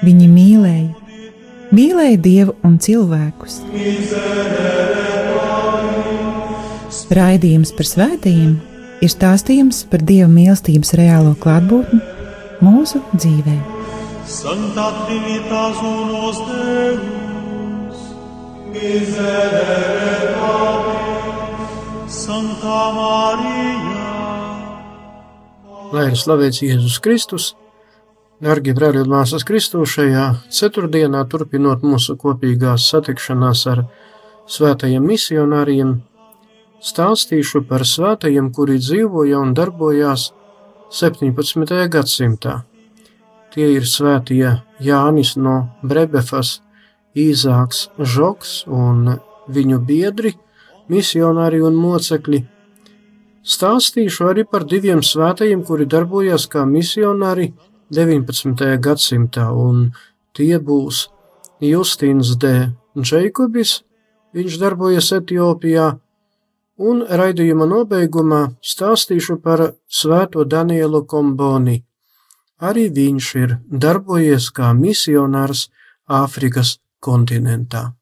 Viņi mīlēja, mīlēja Dievu un cilvēkus. Raidījums par svētījumiem ir stāstījums par Dieva mīlestības reālo klātbūtni mūsu dzīvē. Santa Trinitas unos Deus, miserere Patris, Santa Marija. Lai ir slavēts Jēzus Kristus, Darbie brāļi un māsas Kristū, šajā ceturtdienā, turpinot mūsu kopīgās satikšanās ar svētajiem misionāriem, stāstīšu par svētajiem, kuri dzīvoja un darbojās 17. gadsimtā. Tie ir svētie Jānis no Brebefas, Īzāks Žoks un viņu biedri, misionāri un mocekļi. Stāstīšu arī par diviem svētajiem, kuri darbojās kā misionāri 19. gadsimtā, un tie būs Justīns D. Džeikobis, viņš darbojas Etiopijā, un raidījuma nobeigumā stāstīšu par svēto Danielu Komboni. Arī viņš ir darbojies kā misionārs Āfrikas kontinentā.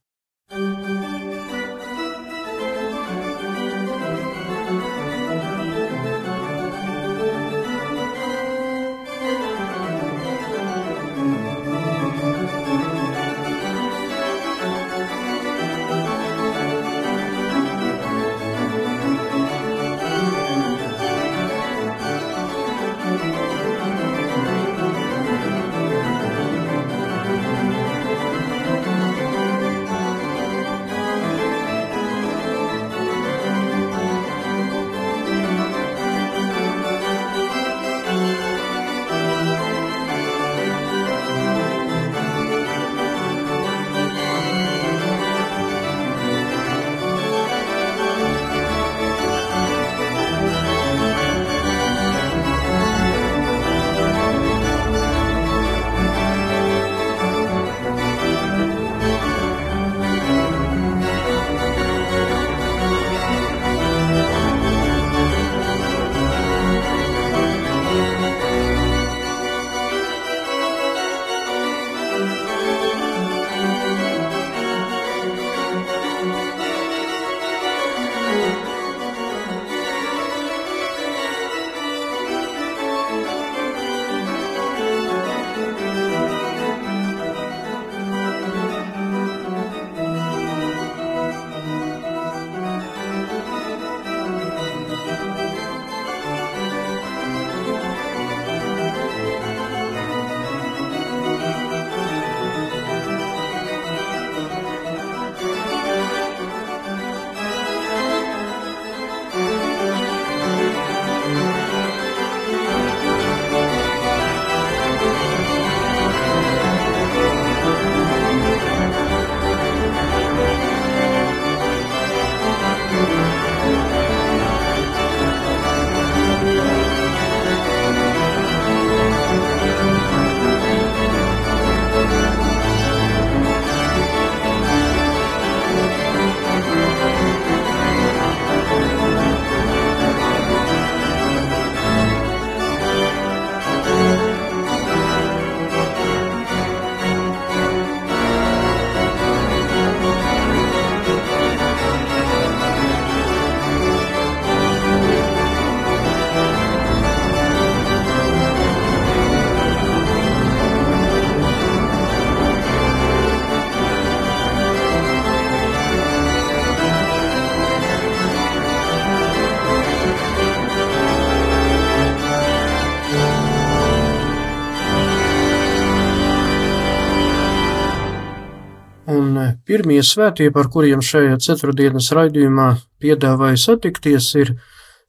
Pirmie svētie, par kuriem šajā ceturtdienas raidījumā piedāvāja satikties, ir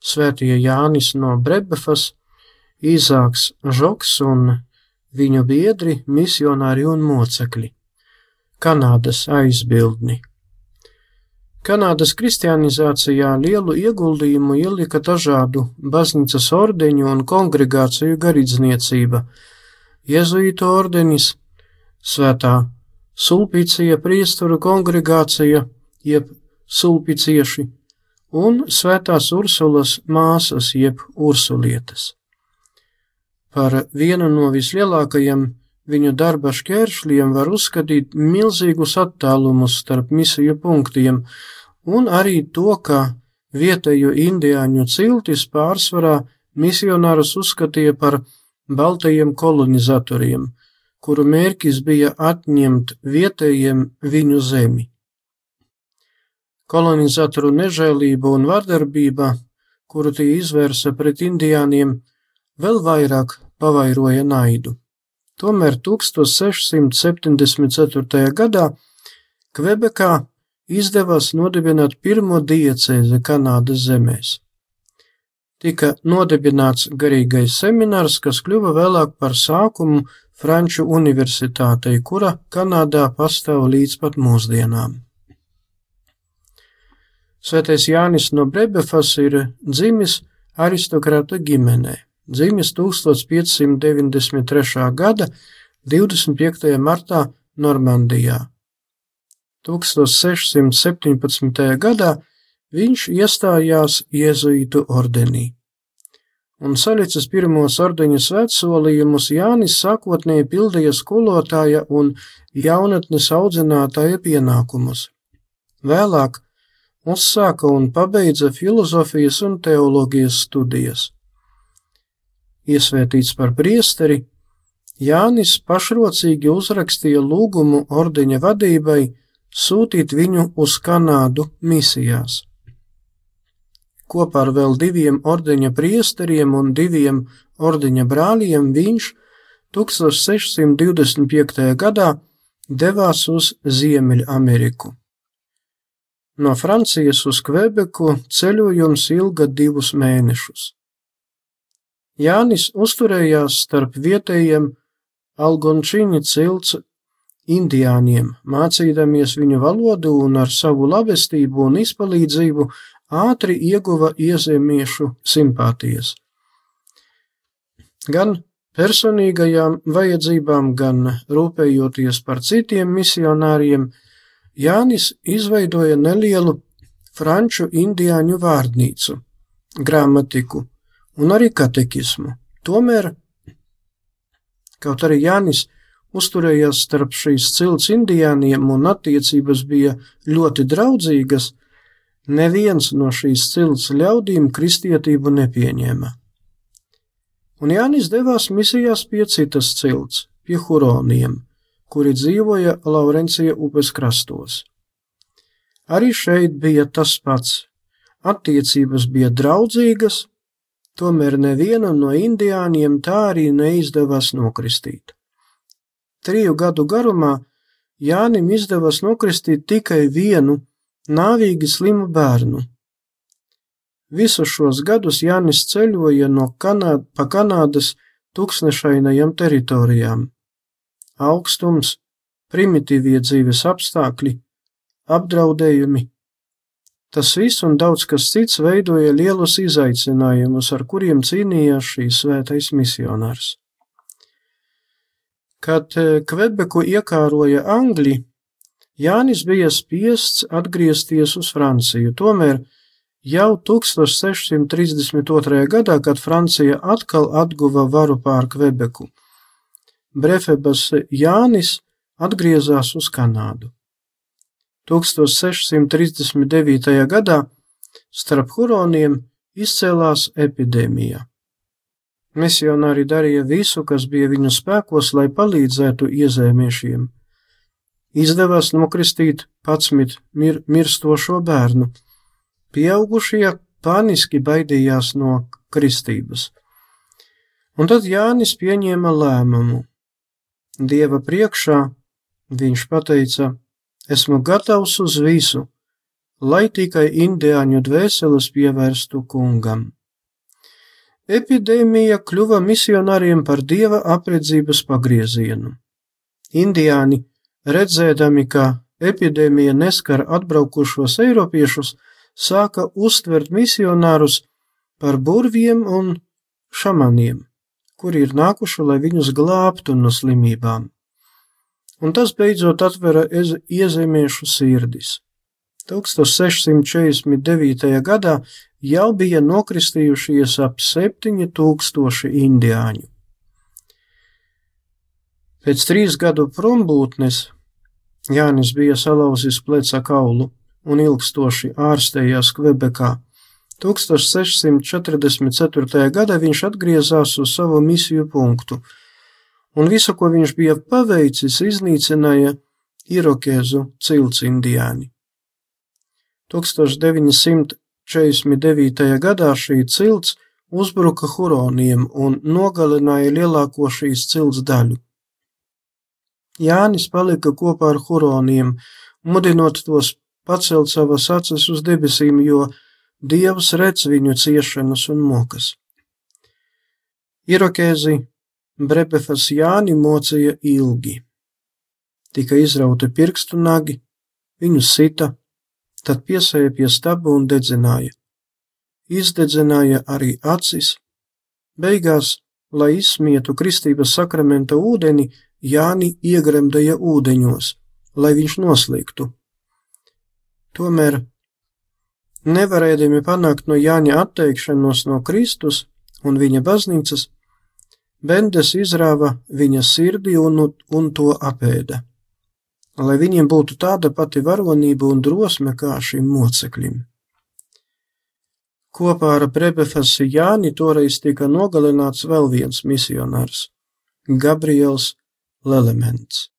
svētie Jānis no Brebefas, Īzāks Žoks un viņu biedri, misionāri un mocekļi. Kanādas aizbildni. Kanādas kristianizācijā lielu ieguldījumu ielika dažādu baznīcas ordeņu un kongregāciju garīdzniecība, Jēzuītu ordenis, Svētā Sulpicija priesturu kongregācija, jeb sulpicieši, un Svētās Ursulas māsas, jeb ursulietes. Par vienu no vislielākajiem viņu darba šķēršļiem var uzskatīt milzīgus attālumus starp misiju punktiem, un arī to, ka vietējo indiāņu ciltis pārsvarā misionārus uzskatīja par baltajiem kolonizatoriem, kuru mērķis bija atņemt vietējiem viņu zemi. Kolonizatoru nežēlība un vardarbība, kuru tie izvērsa pret indiāniem, vēl vairāk pavairoja naidu. Tomēr 1674. gadā Kvebekā izdevās nodibināt pirmo diecēzi Kanādas zemēs. Tika nodibināts garīgais seminārs, kas kļuva vēlāk par sākumu Franču universitātei, kura Kanādā pastāv līdz pat mūsdienām. Svētais Jānis no Brebefas ir dzimis aristokrāta ģimenē dzimis 1593. gada 25. martā Normandijā. 1617. gadā viņš iestājās Jēzuītu ordenī. Un salicis pirmos ordeņa svētsolījumus Jānis sākotnēji pildīja skolotāja un jaunatnes audzinātāja pienākumus. Vēlāk uzsāka un pabeidza filozofijas un teoloģijas studijas iesvētīts par priesteri, Jānis pašrocīgi uzrakstīja lūgumu ordeņa vadībai sūtīt viņu uz Kanādu misijās. Kopā ar vēl diviem ordeņa priesteriem un diviem ordeņa brāļiem viņš 1625. gadā devās uz Ziemeļameriku. No Francijas uz Kvebeku ceļojums ilga divus mēnešus. Jānis uzturējās starp vietējiem Algončiņa cilts indiāņiem, mācīdamies viņu valodu un ar savu labestību un izpalīdzību ātri ieguva iezemiešu simpātijas. Gan personīgajām vajadzībām, gan rūpējoties par citiem misionāriem, Jānis izveidoja nelielu franču indiāņu vārnīcu, gramatiku, un arī katekismu. Tomēr, kaut arī Jānis uzturējās starp šīs cilts indiāniem un attiecības bija ļoti draudzīgas, neviens no šīs cilts ļaudīm kristietību nepieņēma. Un Jānis devās misijās pie citas cilts, pie huroniem, kuri dzīvoja Laurencija upes krastos. Arī šeit bija tas pats. Attiecības bija draudzīgas, Tomēr nevienam no indiāņiem tā arī neizdevās nokristīt. Triju gadu garumā Jānim izdevās nokristīt tikai vienu nāvīgi slimu bērnu. Visus šos gadus Jānis ceļoja no Kanād, pa Kanādas tūkstnešainajām teritorijām. Augstums, primitīvie dzīves apstākļi, apdraudējumi, Tas viss un daudz kas cits veidoja lielus izaicinājumus, ar kuriem cīnījās šīs svētais misionārs. Kad eh, Kvebeku iekāroja Angļi, Jānis bija spiests atgriezties uz Franciju, tomēr jau 1632. gadā, kad Francija atkal atguva varu pār Kvebeku, Brefebas Jānis atgriezās uz Kanādu. 1639. gadā starp huroniem izcēlās epidēmija. Misionāri darīja visu, kas bija viņu spēkos, lai palīdzētu iezēmiešiem. Izdevās nokristīt patsmit mir mirstošo bērnu. Pieaugušie paniski baidījās no kristības. Un tad Jānis pieņēma lēmumu. Dieva priekšā viņš pateica: Esmu gatavs uz visu, lai tikai indiāņu dvēseles pievērstu kungam. epidēmija kļuva misionāriem par dieva apredzības pagriezienu. Indiāni, redzēdami, ka epidēmija neskar atbraukušos eiropiešus, sāka uztvert misionārus par burviem un šamaniem, kuri ir nākuši, lai viņus glābtu no slimībām. Un tas beidzot atvera iezemiešu sirdis. 1649. gadā jau bija nokristījušies ap 7000 indiāņu. Pēc trīs gadu prombūtnes Jānis bija salauzis pleca kaulu un ilgstoši ārstējās Kvebekā. 1644. gadā viņš atgriezās uz savu misiju punktu, un visu, ko viņš bija paveicis, iznīcināja Irokēzu cilts indiāni. 1949. gadā šī cilts uzbruka huroniem un nogalināja lielāko šīs cilts daļu. Jānis palika kopā ar huroniem, mudinot tos pacelt savas acis uz debesīm, jo Dievs redz viņu ciešanas un mokas. Irokēzi Brebefas Jāni mocīja ilgi. Tika izrauti pirkstu nagi, viņu sita, tad piesēja pie staba un dedzināja. Izdedzināja arī acis. Beigās, lai izsmietu kristības sakramenta ūdeni, Jāni iegremdēja ūdeņos, lai viņš noslīgtu. Tomēr, nevarēdami panākt no Jāņa atteikšanos no Kristus un viņa baznīcas, Bendes izrāva viņa sirdi un, un to apēda, lai viņiem būtu tāda pati varonība un drosme kā šim moceklim. Kopā ar Prebefasi Jāni toreiz tika nogalināts vēl viens misionārs - Gabriels Lilliment.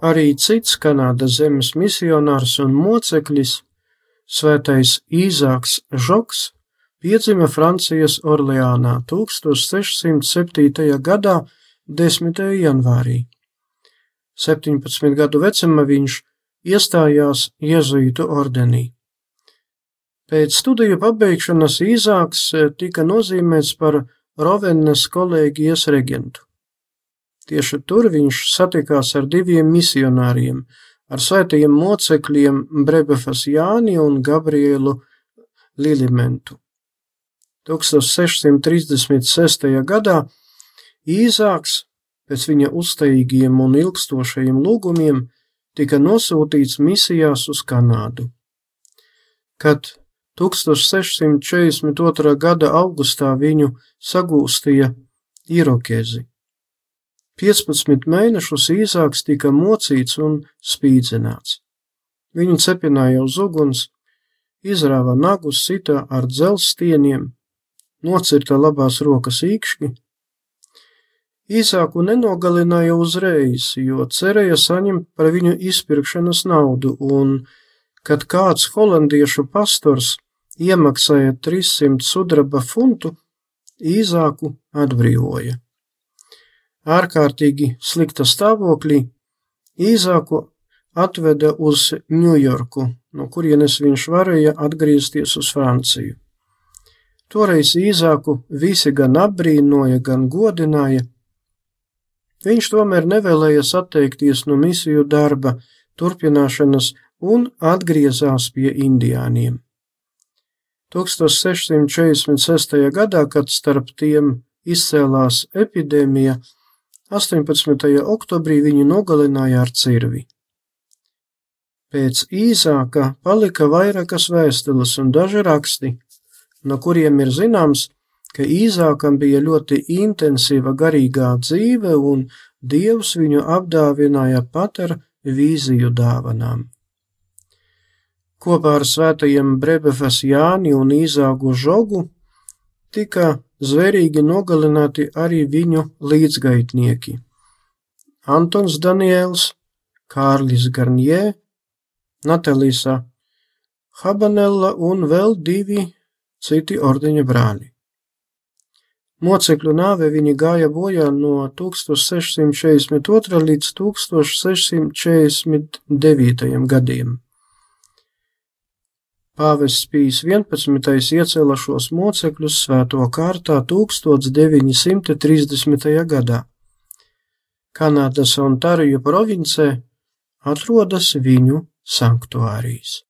Arī cits Kanādas zemes misionārs un moceklis, svētais Īzāks Žoks, piedzima Francijas Orleānā 1607. gadā 10. janvārī. 17 gadu vecumā viņš iestājās Jēzuītu ordenī. Pēc studiju pabeigšanas Īzāks tika nozīmēts par Rovenes kolēģijas regentu. Tieši tur viņš satikās ar diviem misionāriem, ar svētajiem mocekļiem Brebefas Jāni un Gabrielu Lilimentu. 1636. gadā Īzāks pēc viņa uzstājīgiem un ilgstošajiem lūgumiem tika nosūtīts misijās uz Kanādu. Kad 1642. gada augustā viņu sagūstīja Irokezi. 15 mēnešus īsāks tika mocīts un spīdzināts. Viņu cepināja uz uguns, izrāva nagus, sita ar dzelzstieniem, nocirta labās rokas īkšķi. Īsāku nenogalināja uzreiz, jo cerēja saņemt par viņu izpirkšanas naudu, un, kad kāds holandiešu pastors iemaksāja 300 sudraba funtu, īzāku atbrīvoja. Ārkārtīgi slikta stāvoklī īzāku atveda uz Ņujorku, no kurienes viņš varēja atgriezties uz Franciju. Toreiz īzāku visi gan apbrīnoja, gan godināja. Viņš tomēr nevēlējās atteikties no misiju darba turpināšanas un atgriezās pie indiāniem. 1646. gadā, kad starp tiem izcēlās epidēmija, 18. oktobrī viņu nogalināja ar cirvi. Pēc īsāka palika vairākas vēstules un daži raksti, no kuriem ir zināms, ka īsākam bija ļoti intensīva garīgā dzīve un Dievs viņu apdāvināja pat ar vīziju dāvanām. Kopā ar svētajiem Brebefas Jāni un Īzāgu Žogu tika zvērīgi nogalināti arī viņu līdzgaitnieki - Antons Daniels, Kārlis Garnie, Natalisa Habanella un vēl divi citi ordeņa brāļi. Mocekļu nāve viņi gāja bojā no 1642. līdz 1649. gadiem. Pāvests Pīs 11. iecēla šos mocekļus svēto kārtā 1930. gadā. Kanādas Ontariju provincē atrodas viņu sanktuārijas.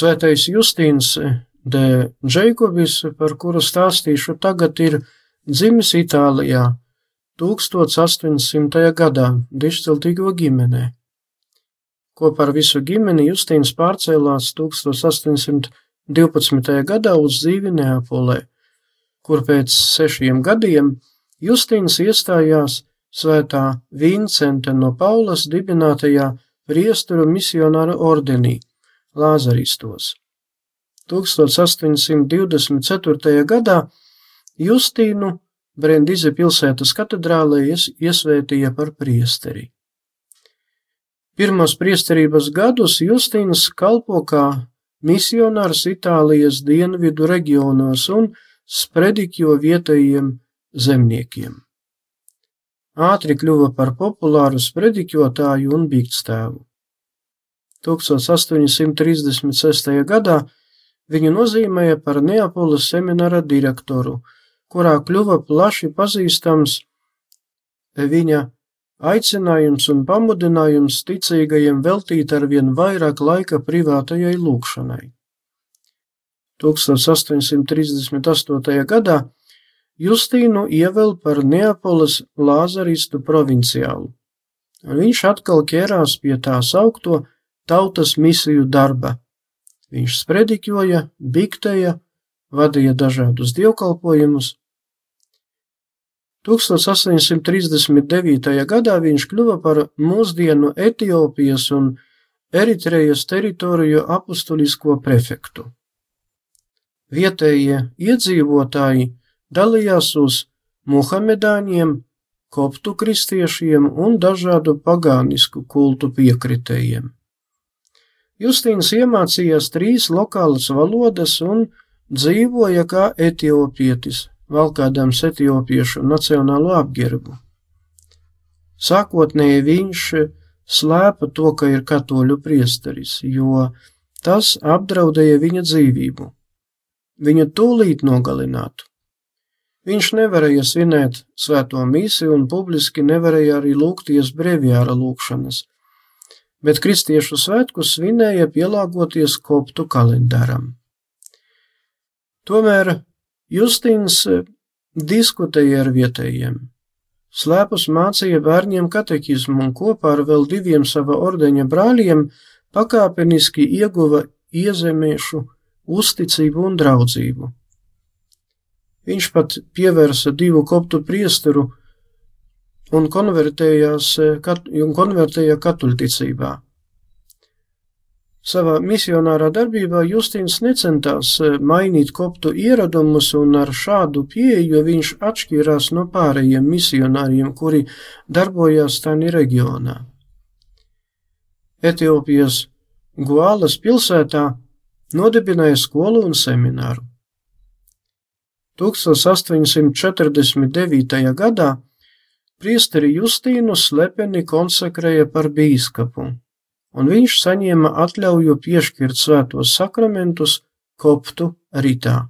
Svētais Justīns de Džeikobis, par kuru stāstīšu tagad, ir dzimis Itālijā 1800. gadā dišciltīgo ģimenē. Kopā ar visu ģimeni Justīns pārcēlās 1812. gadā uz dzīvi Neapolē, kur pēc sešiem gadiem Justīns iestājās svētā Vincenta no Paulas dibinātajā priesturu misionāru ordenī Lāzaristos. 1824. gadā Justīnu Brendize pilsētas katedrālē iesvētīja par priesteri. Pirmos priesterības gadus Justīns kalpo kā misionārs Itālijas dienvidu reģionos un sprediķo vietējiem zemniekiem. Ātri kļuva par populāru sprediķotāju un bīgstēvu. 1836. gadā viņu nozīmēja par Neapoles semināra direktoru, kurā kļuva plaši pazīstams viņa aicinājums un pamudinājums ticīgajiem veltīt arvien vairāk laika privātajai lūkšanai. 1838. gadā Justīnu ievēl par Neapoles lāzaristu provinciālu, un viņš atkal ķērās pie tā saukto tautas misiju darba. Viņš sprediķoja, biktēja, vadīja dažādus dievkalpojumus. 1839. gadā viņš kļuva par mūsdienu Etiopijas un Eritrejas teritoriju apustulisko prefektu. Vietējie iedzīvotāji dalījās uz muhamedāņiem, koptu kristiešiem un dažādu pagānisku kultu piekritējiem. Justīns iemācījās trīs lokālas valodas un dzīvoja kā etiopietis, valkādams etiopiešu nacionālo apģērbu. Sākotnēji viņš slēpa to, ka ir katoļu priesteris, jo tas apdraudēja viņa dzīvību. Viņu tūlīt nogalinātu. Viņš nevarēja svinēt svēto misiju un publiski nevarēja arī lūgties breviāra lūkšanas, bet kristiešu svētkus svinēja pielāgoties koptu kalendāram. Tomēr Justīns eh, diskutēja ar vietējiem. Slēpus mācīja bērniem katehismu un kopā ar vēl diviem sava ordeņa brāļiem pakāpeniski ieguva iezemiešu uzticību un draudzību. Viņš pat pievērsa divu koptu priesteru un konvertējās kat, un konvertēja katoļticībā. Savā misionārā darbībā Justīns necentās eh, mainīt koptu ieradumus, un ar šādu pieeju viņš atšķīrās no pārējiem misionāriem, kuri darbojās Tani reģionā. Etiopijas Guālas pilsētā nodibināja skolu un semināru. 1849. gadā priesteri Justīnu slepeni konsekrēja par bīskapu, un viņš saņēma atļauju piešķirt svētos sakramentus koptu ritā.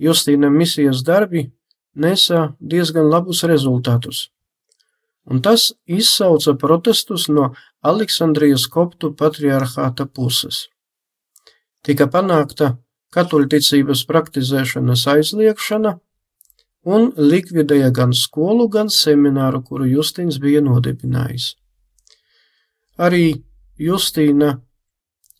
Justīna misijas darbi nesa diezgan labus rezultātus, un tas izsauca protestus no Aleksandrijas koptu patriarchāta puses. Tika panākta katoļticības praktizēšanas aizliekšana, un likvidēja gan skolu, gan semināru, kuru Justīns bija nodibinājis. Arī Justīna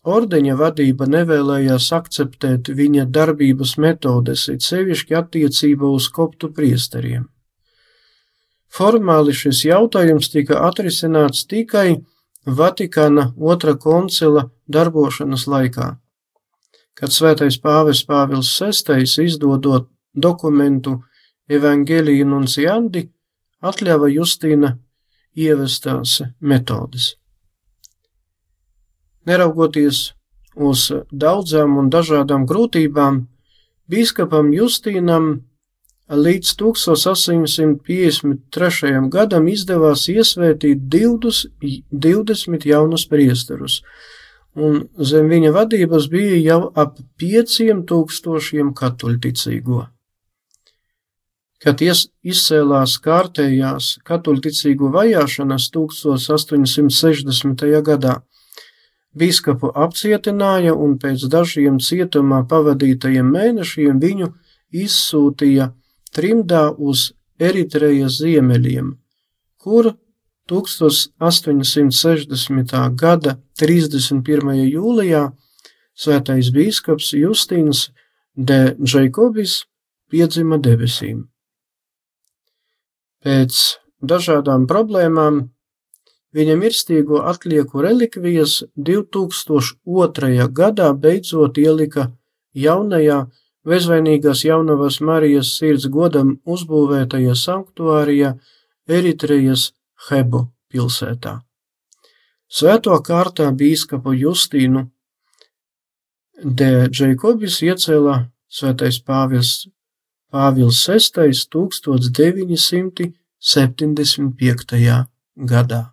ordeņa vadība nevēlējās akceptēt viņa darbības metodes, it sevišķi attiecībā uz koptu priesteriem. Formāli šis jautājums tika atrisināts tikai Vatikāna otra koncila darbošanas laikā, kad svētais pāvis Pāvils VI izdodot dokumentu Evangelija Nunciandi atļāva Justīna ievestās metodes. Neraugoties uz daudzām un dažādām grūtībām, bīskapam Justīnam līdz 1853. gadam izdevās iesvētīt 20 jaunus priesterus, un zem viņa vadības bija jau ap 5000 katoļticīgo kad izcēlās kārtējās katoļticīgo vajāšanas 1860. gadā. Bīskapu apcietināja un pēc dažiem cietumā pavadītajiem mēnešiem viņu izsūtīja trimdā uz Eritrejas ziemeļiem, kur 1860. gada 31. jūlijā svētais bīskaps Justīns de Džeikobis piedzima debesīm. Pēc dažādām problēmām viņa mirstīgo atlieku relikvijas 2002. gadā beidzot ielika jaunajā Bezvainīgās jaunavas Marijas sirds godam uzbūvētajā sanktuārijā Eritrejas Hebu pilsētā. Svēto kārtā bīskapu Justīnu de Džeikobis iecēla svētais pāvils Pāvils VI 1975. gadā.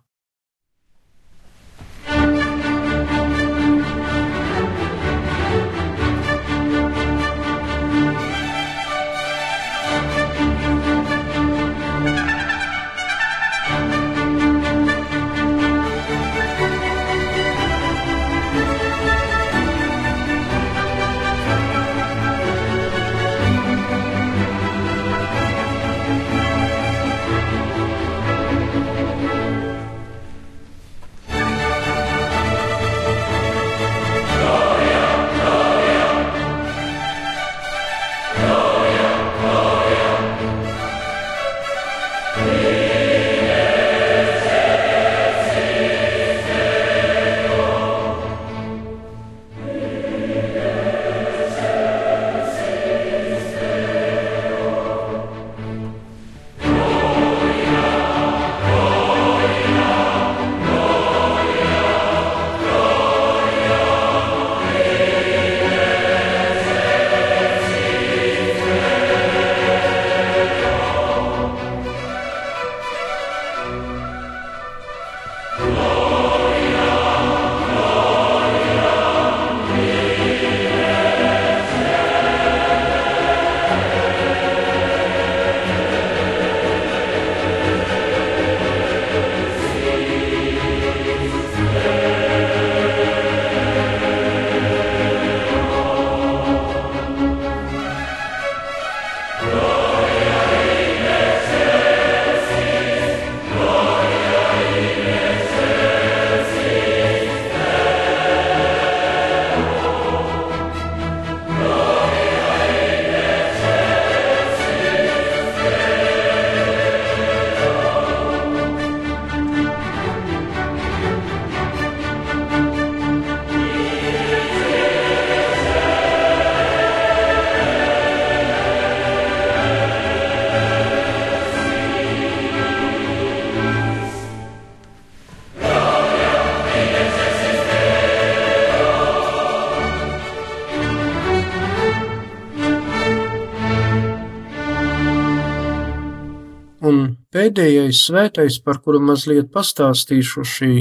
Pēdējais svētais, par kuru mazliet pastāstīšu šī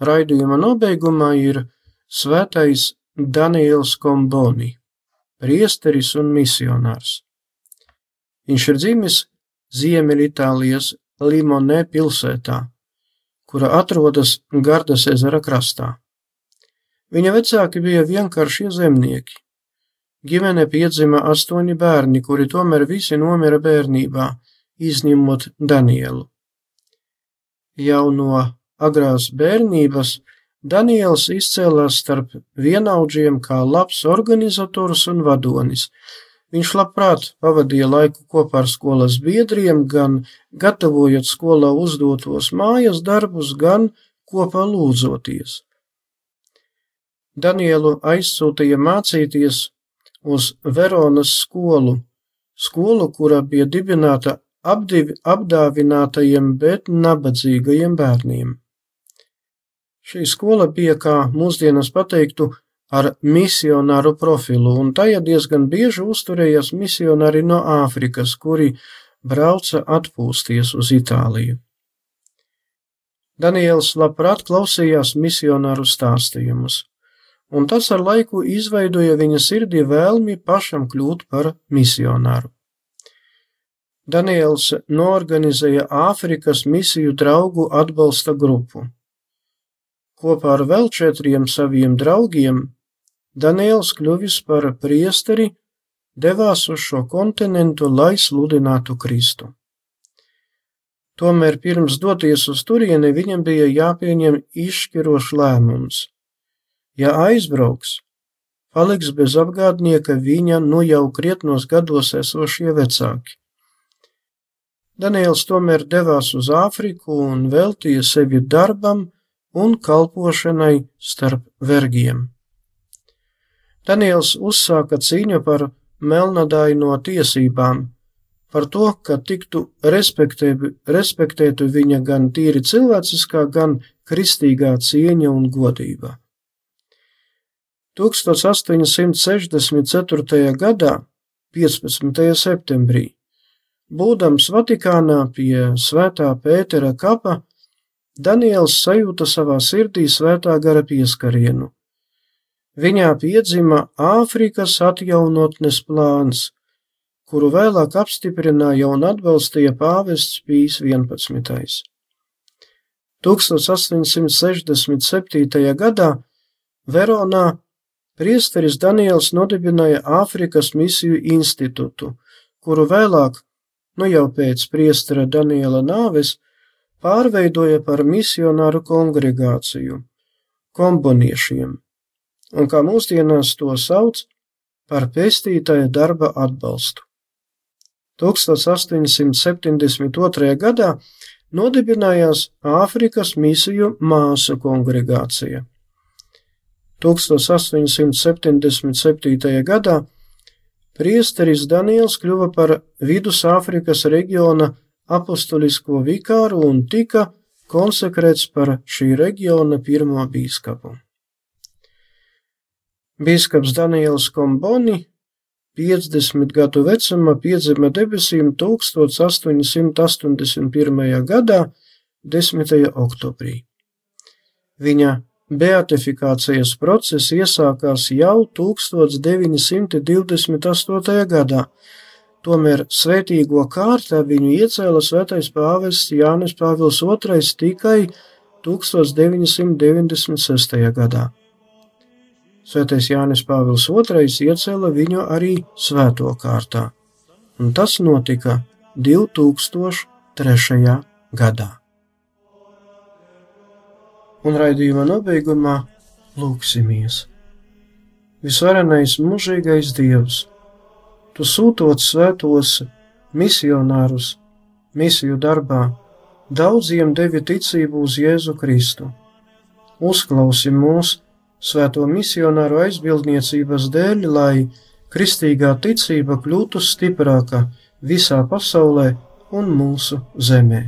raidījuma nobeigumā, ir svētais Daniels Komboni, priesteris un misionārs. Viņš ir dzimis Ziemeļitālijas Limonē pilsētā, kura atrodas Gardas ezera krastā. Viņa vecāki bija vienkāršie zemnieki. Ģimene piedzima astoņi bērni, kuri tomēr visi nomira bērnībā, izņemot Danielu. Jau no agrās bērnības Daniels izcēlās starp vienaudžiem kā labs organizators un vadonis. Viņš labprāt pavadīja laiku kopā ar skolas biedriem, gan gatavojot skolā uzdotos mājas darbus, gan kopā lūdzoties. Danielu aizsūtīja mācīties uz Veronas skolu, skolu, kura bija dibināta apdivi, apdāvinātajiem, bet nabadzīgajiem bērniem. Šī skola bija, kā mūsdienas pateiktu, ar misionāru profilu, un tajā diezgan bieži uzturējās misionāri no Āfrikas, kuri brauca atpūsties uz Itāliju. Daniels labprāt klausījās misionāru stāstījumus, un tas ar laiku izveidoja viņa sirdī vēlmi pašam kļūt par misionāru. Daniels norganizēja Āfrikas misiju draugu atbalsta grupu. Kopā ar vēl četriem saviem draugiem Daniels kļuvis par priesteri, devās uz šo kontinentu, lai sludinātu Kristu. Tomēr pirms doties uz turieni viņam bija jāpieņem izšķirošs lēmums. Ja aizbrauks, paliks bez apgādnieka viņa nu jau krietnos gados esošie vecāki. Daniels tomēr devās uz Āfriku un veltīja sevi darbam un kalpošanai starp vergiem. Daniels uzsāka cīņu par melnadaino tiesībām, par to, ka tiktu respektētu viņa gan tīri cilvēciskā, gan kristīgā cieņa un godība. 1864. gadā, 15. septembrī, būdams Vatikānā pie Svētā Pētera kapa, Daniels sajūta savā sirdī svētā gara pieskarienu. Viņā piedzima Āfrikas atjaunotnes plāns, kuru vēlāk apstiprināja un atbalstīja pāvests Pīs 11. 1867. gadā Veronā priesteris Daniels nodibināja Āfrikas misiju institūtu, kuru vēlāk, nu jau pēc priestera Daniela nāves, pārveidoja par misionāru kongregāciju, komboniešiem, un kā mūsdienās to sauc par pestītāja darba atbalstu. 1872. gadā nodibinājās Āfrikas misiju māsu kongregācija. 1877. gadā priesteris Daniels kļuva par Vidusāfrikas reģiona apustulisko vikāru un tika konsekrēts par šī reģiona pirmo bīskapu. Bīskaps Daniels Komboni 50 gadu vecumā piedzima debesīm 1881. gadā 10. oktobrī. Viņa beatifikācijas process iesākās jau 1928. gadā, tomēr svētīgo kārtā viņu iecēla svētais pāvests Jānis Pāvils II tikai 1996. gadā. Svētais Jānis Pāvils II iecēla viņu arī svēto kārtā, un tas notika 2003. gadā. Un raidījuma nobeigumā lūksimies. Visvarenais mūžīgais Dievs, Tu sūtot svētos misionārus misiju darbā, daudziem devi ticību uz Jēzu Kristu. Uzklausi mūsu svēto misionāru aizbildniecības dēļ, lai kristīgā ticība kļūtu stiprāka visā pasaulē un mūsu zemē.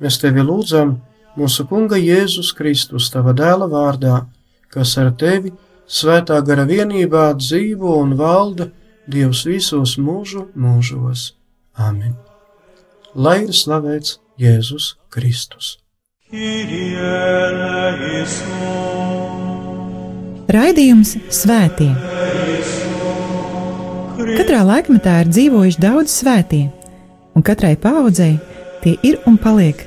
Mēs tevi lūdzam, mūsu Kunga Jēzus Kristus, tava dēla vārdā, kas ar tevi svētā gara vienībā dzīvo un valda Dievs visos mūžu mūžos. Amen! Lai ir slavēts Jēzus Kristus! Raidījums Svētie. Katrā laikmetā ir dzīvojuši daudz svētie, un katrai paudzei tie ir un paliek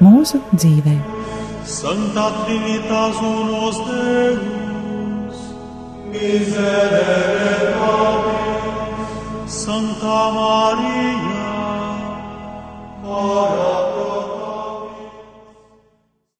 mūsu dzīvē. Santa Trinitas unos Deus, miserere nobis, Santa Maria, ora